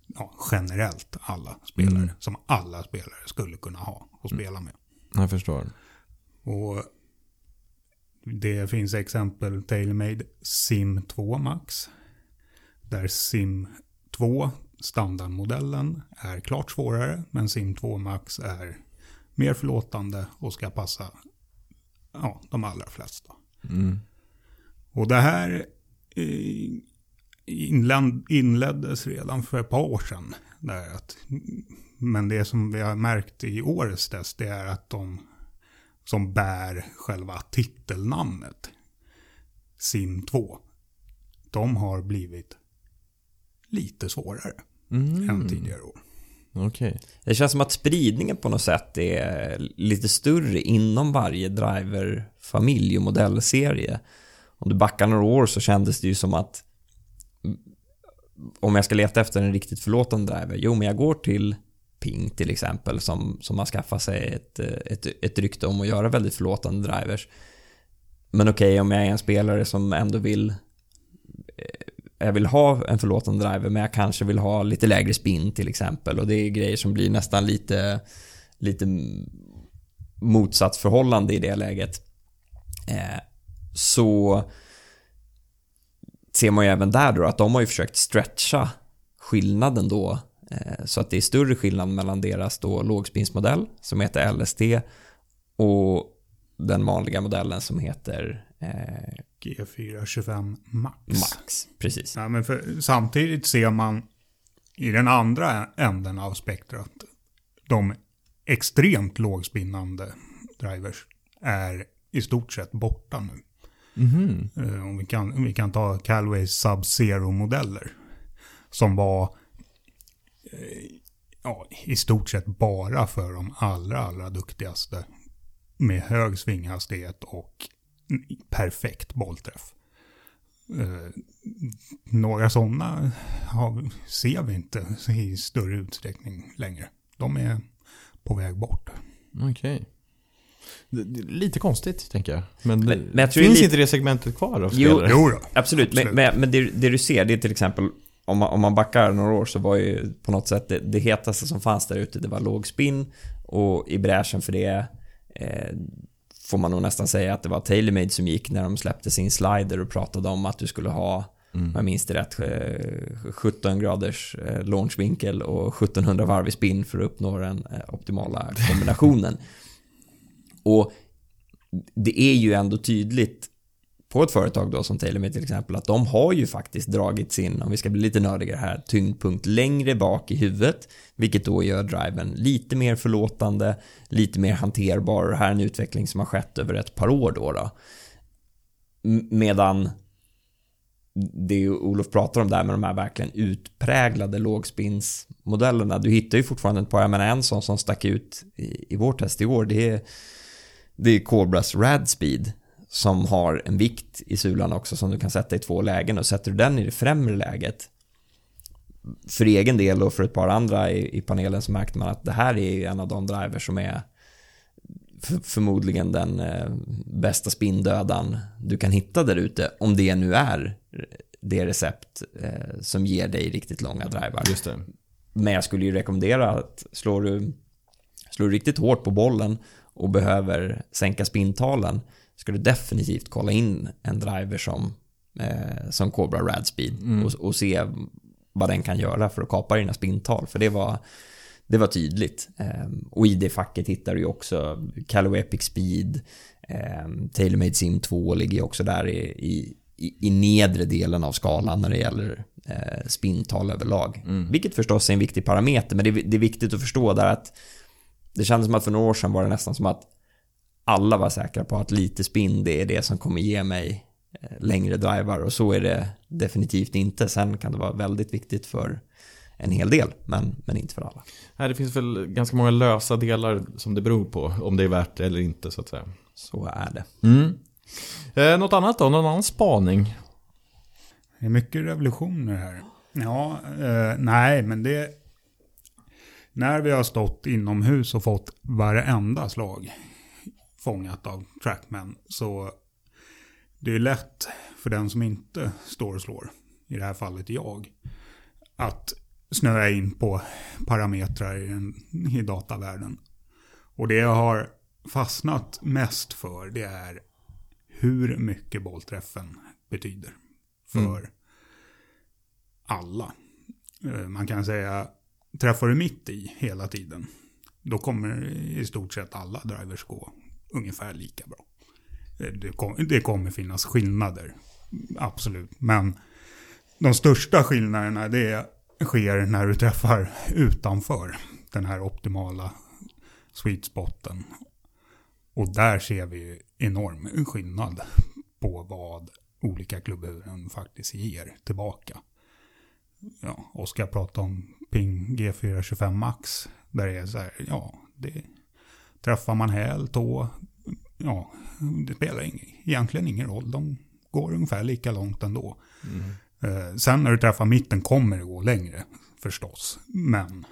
ja, generellt alla spelare. Mm. Som alla spelare skulle kunna ha och spela med. Jag förstår. Och det finns exempel TaylorMade Sim 2 Max. Där Sim 2 standardmodellen är klart svårare. Men Sim 2 Max är mer förlåtande och ska passa ja, de allra flesta. Mm. Och det här eh, inled, inleddes redan för ett par år sedan. Där att, men det som vi har märkt i årets test det är att de som bär själva titelnamnet Sim 2. De har blivit lite svårare Mm. än tidigare år. Okej. Det känns som att spridningen på något sätt är lite större inom varje driver-familj och modellserie. Om du backar några år så kändes det ju som att om jag ska leta efter en riktigt förlåtande driver, jo men jag går till Ping till exempel som, som har skaffat sig ett, ett, ett rykte om att göra väldigt förlåtande drivers. Men okej, om jag är en spelare som ändå vill jag vill ha en förlåtande driver men jag kanske vill ha lite lägre spin till exempel och det är grejer som blir nästan lite lite motsatt förhållande i det läget. Eh, så ser man ju även där då att de har ju försökt stretcha skillnaden då eh, så att det är större skillnad mellan deras då lågspinsmodell som heter LST och den vanliga modellen som heter eh, G425 Max. Max. Precis. Ja, men för, samtidigt ser man i den andra änden av spektrat de extremt lågspinnande drivers är i stort sett borta nu. Mhm. Eh, Om vi kan, om vi kan ta Calways Sub-Zero-modeller. Som var eh, ja, i stort sett bara för de allra, allra duktigaste. Med hög svinghastighet och perfekt bollträff. Eh, några sådana har, ser vi inte i större utsträckning längre. De är på väg bort. Okej. Är Lite konstigt, tänker jag. Men, Men- men jag tror finns det är inte det segmentet kvar av Jo, spelare? Jo då. Absolut, Absolut. men, men, men det, det du ser det är till exempel om man, om man backar några år så var ju på något sätt det, det hetaste som fanns där ute det var låg spin och i bräschen för det eh, får man nog nästan säga att det var TaylorMade som gick när de släppte sin slider och pratade om att du skulle ha om jag minns det rätt, eh, 17 graders eh, launchvinkel och 1700 varv i spin för att uppnå den eh, optimala kombinationen. Och det är ju ändå tydligt på ett företag då som TaylorMade till exempel att de har ju faktiskt dragit sin, om vi ska bli lite nördigare här, tyngdpunkt längre bak i huvudet vilket då gör driven lite mer förlåtande, lite mer hanterbar det här är en utveckling som har skett över ett par år då. då. Medan det Olof pratar om där med de här verkligen utpräglade lågspinsmodellerna. Du hittar ju fortfarande ett par, jag menar en sån som stack ut i, i vårt test i år, det är, det är Cobras Rad Speed som har en vikt i sulan också som du kan sätta i två lägen och sätter du den i det främre läget för egen del och för ett par andra i, i panelen så märkte man att det här är en av de drivers som är för, förmodligen den eh, bästa spindödan du kan hitta där ute om det nu är det recept eh, som ger dig riktigt långa drivar. Just det. Men jag skulle ju rekommendera att slår du, slår du riktigt hårt på bollen och behöver sänka spintalen ska du definitivt kolla in en driver som, eh, som Cobra Radspeed mm. och, och se vad den kan göra för att kapa dina spintal. För det var, det var tydligt. Um, och i det facket hittar du ju också Callaway Epic Speed, um, TaylorMade Sim 2 ligger också där i, i, i, nedre delen av skalan när det gäller uh, spintal överlag. Mm. Vilket förstås är en viktig parameter, men det, det är viktigt att förstå där att det kändes som att för några år sedan var det nästan som att alla var säkra på att lite spin, det är det som kommer ge mig eh, längre drivar och så är det definitivt inte. Sen kan det vara väldigt viktigt för en hel del, men, men inte för alla. Nej, det finns väl ganska många lösa delar som det beror på, om det är värt det eller inte så att säga. Så är det. Mm. Eh, något annat då? Någon annan spaning? Det är mycket revolutioner här. Ja, eh, nej, men det... När vi har stått inomhus och fått varenda slag fångat av trackman så det är lätt för den som inte står och slår, i det här fallet jag, att snöa in på parametrar i, den, i datavärlden. Och det jag har fastnat mest för det är hur mycket bollträffen betyder för mm. alla. Eh, man kan säga, träffar du mitt i hela tiden, då kommer i stort sett alla drivers gå ungefär lika bra. Eh, det, kom, det kommer finnas skillnader, absolut. Men de största skillnaderna det sker när du träffar utanför den här optimala sweet spoten. Och där ser vi enorm skillnad på vad olika klubbhuven faktiskt ger tillbaka. Ja, Oskar pratade om Ping G425 Max. Där det är så här, ja, det träffar man häl, tå, ja, det spelar ing, egentligen ingen roll. De går ungefär lika långt ändå. Mm. Eh, sen när du träffar mitten kommer det gå längre förstås. Men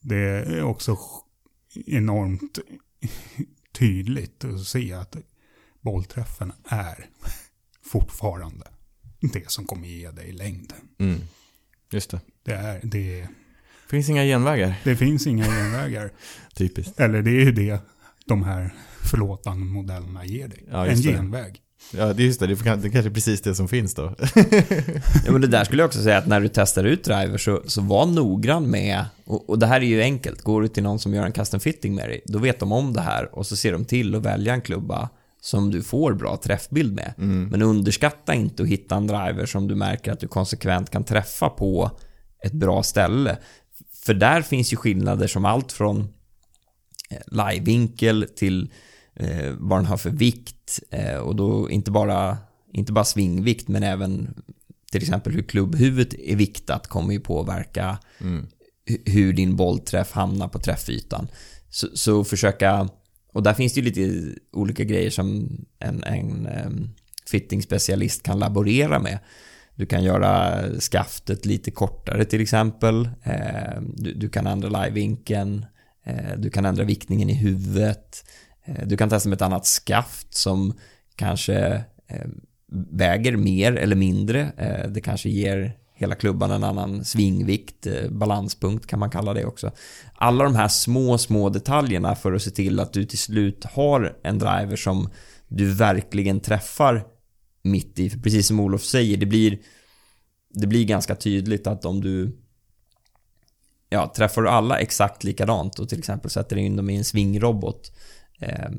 det är också enormt tydligt att se att bollträffen är fortfarande det som kommer ge dig längd. Mm. Just det. Det, är, det finns inga genvägar. Det finns inga genvägar. Typiskt. Eller det är ju det de här förlåtande modellerna ger dig. Ja, en genväg. Ja, det är just det. Det är kanske är precis det som finns då. ja, men det där skulle jag också säga att när du testar ut driver så, så var noggrann med, och, och, det här är ju enkelt, går du till någon som gör en custom fitting med dig, då vet de om det här och så ser de till att välja en klubba som du får bra träffbild med. Mm. Men underskatta inte att hitta en driver som du märker att du konsekvent kan träffa på ett bra ställe. För där finns ju skillnader som allt från eh, livevinkel till eh, vad den har för vikt eh, och då inte bara, inte bara svingvikt men även till exempel hur klubbhuvudet är viktat kommer ju påverka mm. hur din bollträff hamnar på träffytan. Så, så försöka, och där finns det ju lite olika grejer som en, en um, fitting-specialist kan laborera med. Du kan göra skaftet lite kortare till exempel. Eh, du, du, kan ändra livevinkeln. Eh, du kan ändra viktningen i huvudet. Eh, du kan testa med ett annat skaft som kanske väger mer eller mindre. Det kanske ger hela klubban en annan svingvikt, balanspunkt kan man kalla det också. Alla de här små, små detaljerna för att se till att du till slut har en driver som du verkligen träffar mitt i. För precis som Olof säger, det blir, det blir ganska tydligt att om du ja, träffar du alla exakt likadant och till exempel sätter in dem i en svingrobot eh,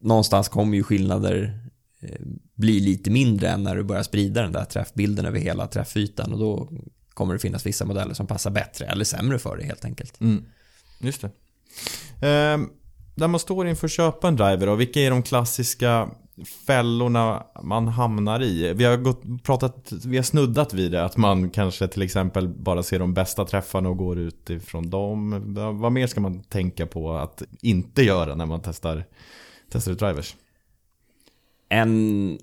någonstans kommer ju skillnader eh, bli lite mindre än när du börjar sprida den där träffbilden över hela träffytan och då kommer det finnas vissa modeller som passar bättre eller sämre för dig helt enkelt. Mm. Just det. Eh, när man står inför att köpa en driver och vilka är de klassiska fällorna man hamnar i? Vi har, gått, pratat, vi har snuddat vid det, att man kanske till exempel bara ser de bästa träffarna och går utifrån dem. Vad mer ska man tänka på att inte göra när man testar, testar drivers? en,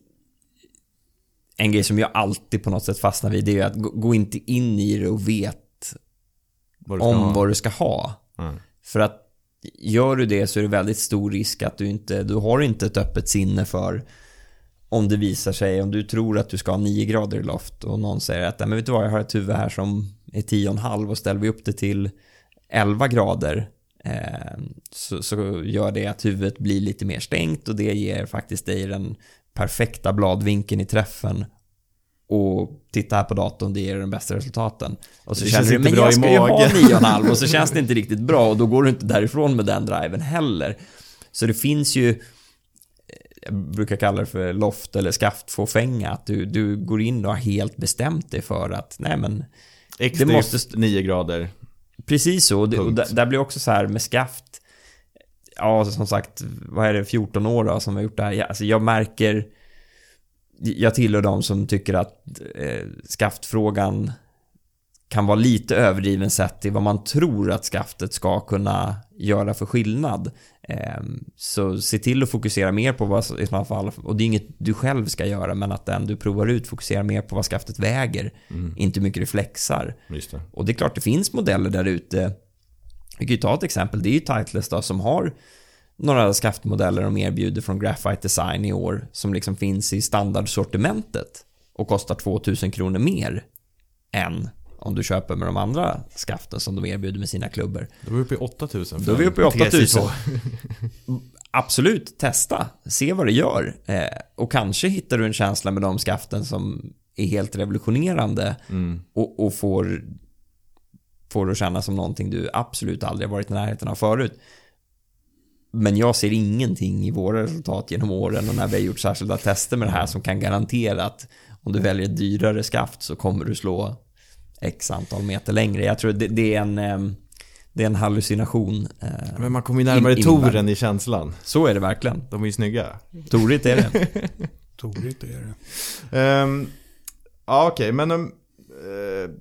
en grej som jag alltid på något sätt fastnar vid, det är att gå, gå inte in i det och vet Vad om ha. vad du ska ha. Mm. För att gör du det så är det väldigt stor risk att du inte, du har inte ett öppet sinne för om det visar sig, om du tror att du ska ha 9 grader i loft och någon säger att men vet du vad, jag har ett huvud här som är 10,5 och ställer vi upp det till 11 grader eh, så, så gör det att huvudet blir lite mer stängt och det ger faktiskt dig den perfekta bladvinkeln i träffen och titta här på datorn, det ger den bästa resultaten. Och så Det känner du, men jag ska ju ha magen." 9,5 och så känns det inte riktigt bra och då går du inte därifrån med den driven heller. Så det finns ju, eh, jag brukar kalla det för loft eller skaftfåfänga, att du, du går in och har helt bestämt dig för att, nej men, XD Det måste st- 9 grader. precis så. Och, det, och där, där blir också så här med skaft, ja som sagt, vad är det, 14 år då som har gjort det här. Alltså jag märker, jag tillhör de som tycker att eh, skaftfrågan kan vara lite överdriven sett till vad man tror att skaftet ska kunna göra för skillnad. Eh, så se till att fokusera mer på vad, i sådana fall, och det är inget du själv ska göra, men att den du provar ut fokuserar mer på vad skaftet väger, inte hur mycket det flexar. Det. Och det är klart det finns modeller där ute. Vi kan ju ta ett exempel, det är ju Titleist som har några skaftmodeller de erbjuder från Graphite Design i år som liksom finns i standardsortimentet och kostar 2000 kronor mer än om du köper med de andra skaften som de erbjuder med sina klubbor. Då är vi uppe i 8000. Då är vi uppe i 8000. Absolut, testa. Se vad det gör. Eh, och kanske hittar du en känsla med de skaften som är helt revolutionerande Mm. och, och får, får det att kännas som någonting du absolut aldrig varit i närheten av förut. Men jag ser ingenting i våra resultat genom åren och när vi har gjort särskilda tester med det här som kan garantera att om du väljer ett dyrare skaft så kommer du slå x antal meter längre. Jag tror det, det är en ehm, det är en hallucination. eh, Men man kommer ju närmare In- toren i känslan. Så är det verkligen. De är ju snygga. Torigt är det. Torigt är det. Ehm, ja, okej, men ehm, eh,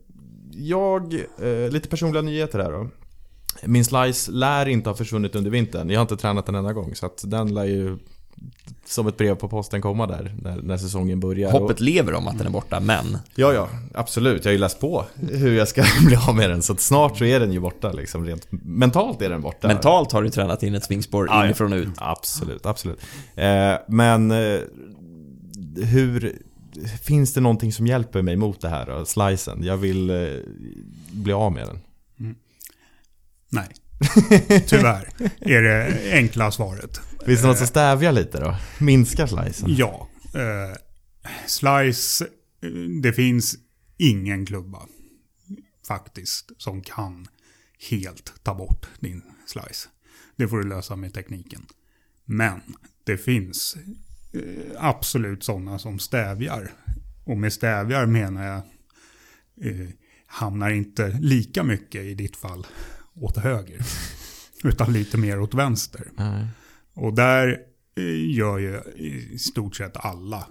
jag, eh, lite personliga nyheter här då. Min slice lär inte ha försvunnit under vintern. Jag har inte tränat en enda gång. Så att den lär ju som ett brev på posten komma där när, när säsongen börjar. Hoppet lever om att den är borta, men Ja, ja, absolut. Jag har ju läst på hur jag ska bli av med den. Så att snart så är den ju borta liksom. Rent mentalt är den borta. mentalt har du tränat in ett svingspår Ja, ja. inifrån och ut. Absolut, absolut. Eh, men eh, hur... Finns det någonting som hjälper mig mot det här då? Slicen. Jag vill eh, bli av med den. Nej. Tyvärr är det enkla svaret. Finns det något som stävjar lite då? Minskar slicen? Ja. Eh, slice, eh, det finns ingen klubba faktiskt som kan helt ta bort din slice. Det får du lösa med tekniken. Men det finns eh, absolut sådana som stävjar. Och med stävjar menar jag eh, hamnar inte lika mycket i ditt fall åt höger. utan lite mer åt vänster. Nej. Och där eh, gör ju i stort sett alla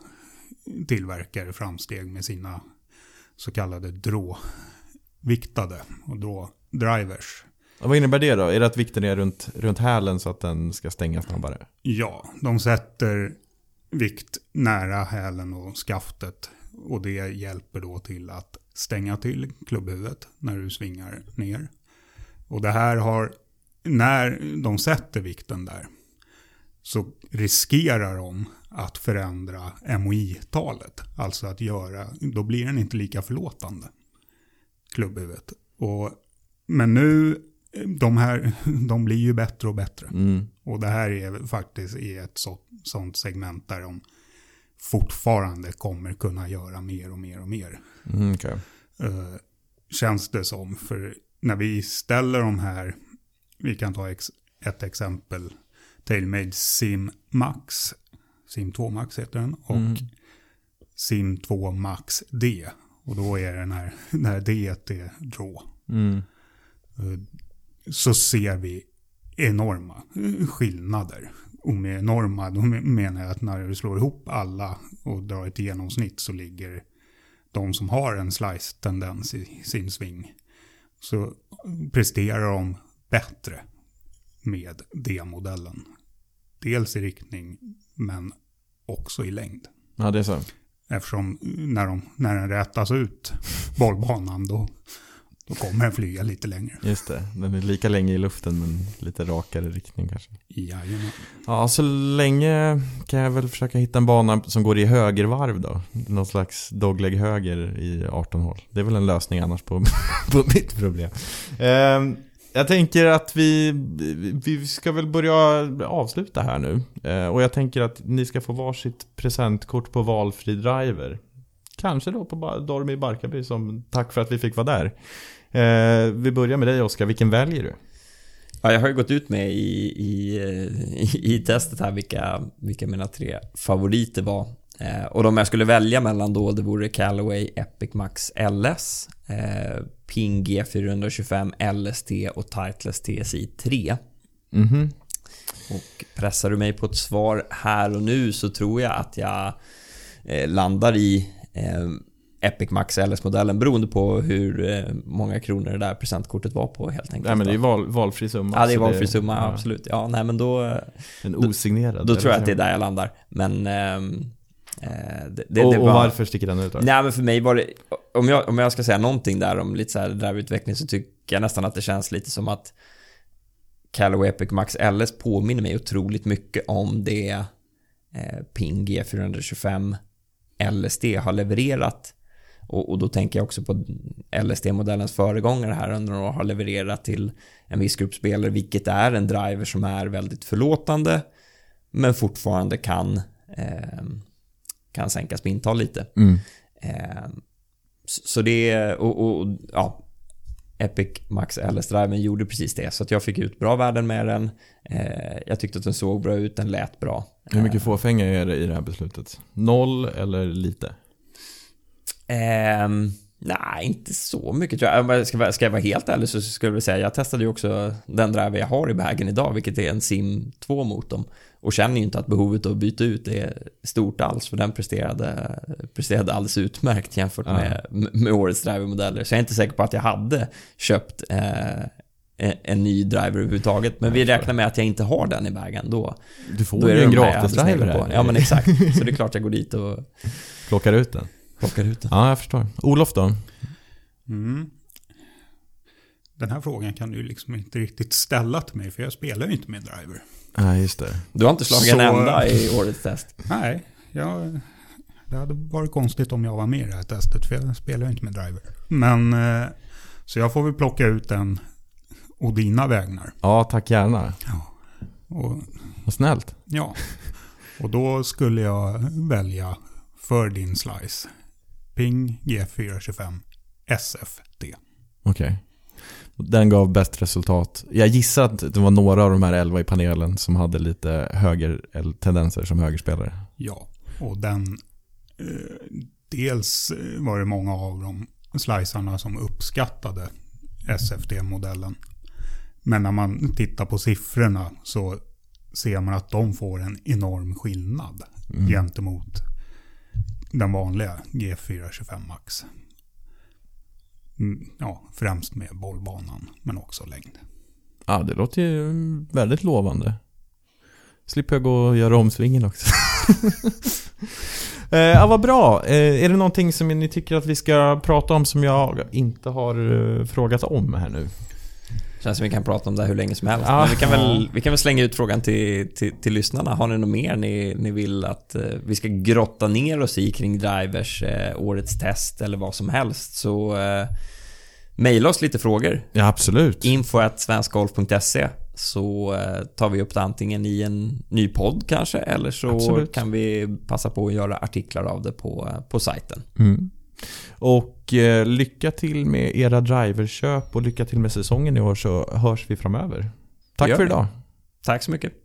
tillverkare framsteg med sina så kallade drå-viktade och drå-drivers. Och vad innebär det då? Är det att vikten är runt, runt hälen så att den ska stänga snabbare? Ja, de sätter vikt nära hälen och skaftet och det hjälper då till att stänga till klubbhuvudet när du svingar ner. Och det här har, när de sätter vikten där så riskerar de att förändra MOI-talet. Alltså att göra, då blir den inte lika förlåtande, klubbhuvudet. Och, men nu, de här, de blir ju bättre och bättre. Mm. Och det här är faktiskt i ett så, sånt segment där de fortfarande kommer kunna göra mer och mer och mer. Mm, okej. Eh, känns det som. För när vi ställer de här, vi kan ta ex, ett exempel, Tailmade Sim Max, Sim 2 Max heter den, och Mm. Sim 2 Max D. Och då är den här, här D är draw. Mm. Eh, så ser vi enorma skillnader. Och med enorma, då menar jag att när du slår ihop alla och drar ett genomsnitt så ligger de som har en slice-tendens i sin sving så presterar de bättre med D-modellen. Dels i riktning, men också i längd. Ja, det är så. Eftersom när, de, när den rätas ut, bollbanan, då, då kommer den flyga lite längre. Just det. Den är lika länge i luften men lite rakare riktning kanske. Jajamän. Ja, så länge kan jag väl försöka hitta en bana som går i högervarv då. Någon slags dogleg höger i 18 hål. Det är väl en lösning annars på, på mitt problem. Ehm, jag tänker att vi, vi ska väl börja avsluta här nu. Ehm, och jag tänker att ni ska få varsitt presentkort på valfri driver. Kanske då på Ba- Dormy Barkarby som tack för att vi fick vara där. Ehm, vi börjar med dig Oskar, vilken väljer du? Ja, jag har ju gått ut med i, i, i, i testet här vilka, vilka mina tre favoriter var. Eh, och de jag skulle välja mellan då, det vore Callaway Epic Max LS, eh, Ping G425 LST och Titleist TSI 3. Mhm. Och pressar du mig på ett svar här och nu så tror jag att jag eh, landar i eh, Epic Max LS-modellen beroende på hur eh, många kronor det där presentkortet var på helt enkelt. Nej men det är då. val, valfri summa. Ja, det är valfri summa, ja, absolut. Ja, nej men då, En osignerad. då tror jag att det är där jag landar. Men... ehm, eh, det, det, och, det och var, varför sticker den ut då? Nej men för mig var det, om jag, om jag ska säga någonting där om lite så här driveutveckling så tycker jag nästan att det känns lite som att Callaway Epic Max LS påminner mig otroligt mycket om det eh, Ping G425 LSD har levererat. Och, och då tänker jag också på LSD-modellens föregångare här under några år har levererat till en viss grupp spelare, vilket är en driver som är väldigt förlåtande, men fortfarande kan, eh, kan sänka spintal lite. Mm. Eh, så det, och, och ja, Epic Max LS-driven gjorde precis det. Så att jag fick ut bra värden med den. Eh, jag tyckte att den såg bra ut, den lät bra. Hur mycket fåfänga är det i det här beslutet? Noll eller lite? Ehm, nej, inte så mycket tror jag. Ska, ska jag vara helt ärlig så skulle jag vilja säga, jag testade ju också den driver jag har i bagen idag, vilket är en Sim 2-motorn. Och känner ju inte att behovet att byta ut är stort alls, för den presterade, presterade alldeles utmärkt jämfört Ja. med, med årets drivermodeller. Så jag är inte säker på att jag hade köpt eh, en, en ny driver överhuvudtaget. Men vi räknar med att jag inte har den i bagen då. Du får Då är ju en gratis driver här. Ja men exakt. Så det är klart jag går dit och Plockar ut den. plockar ut den. Ja, jag förstår. Olof då? Mm. Den här frågan kan du liksom inte riktigt ställa till mig, för jag spelar ju inte med driver. Nej, just det. Du har inte slagit Så- en enda i årets test. Nej, jag, det hade varit konstigt om jag var med i det här testet, för jag spelar ju inte med driver. Men, eh, så jag får väl plocka ut en och dina vägnar. Ja, tack gärna. Och, Vad snällt. ja, och då skulle jag välja för din slice. Ping G425 SFT. Okej. Den gav bäst resultat. Jag gissar att det var några av de här elva i panelen som hade lite höger-tendenser som högerspelare. Ja, och den... Eh, dels var det många av de slicerna som uppskattade SFD-modellen. Men när man tittar på siffrorna så ser man att de får en enorm skillnad Mm. gentemot den vanliga G425 Max. Mm, ja, främst med bollbanan, men också längd. Ja, det låter ju väldigt lovande. Slipper jag gå och göra omsvingen också. eh, ja, vad bra. Eh, är det någonting som ni tycker att vi ska prata om som jag inte har eh, frågat om här nu? Känns som vi kan prata om det här hur länge som helst. Ja. Men vi kan, väl, vi kan väl slänga ut frågan till, till, till lyssnarna. Har ni något mer ni, ni vill att eh, vi ska grotta ner oss i kring drivers, eh, årets test eller vad som helst så eh, mejla oss lite frågor. Ja, absolut. Info at svenskgolf.se så eh, tar vi upp det antingen i en ny podd kanske eller så Absolut. kan vi passa på att göra artiklar av det på, på sajten. Mm. Och eh, lycka till med era driverköp och lycka till med säsongen i år så hörs vi framöver. Tack Gör för idag. Tack så mycket.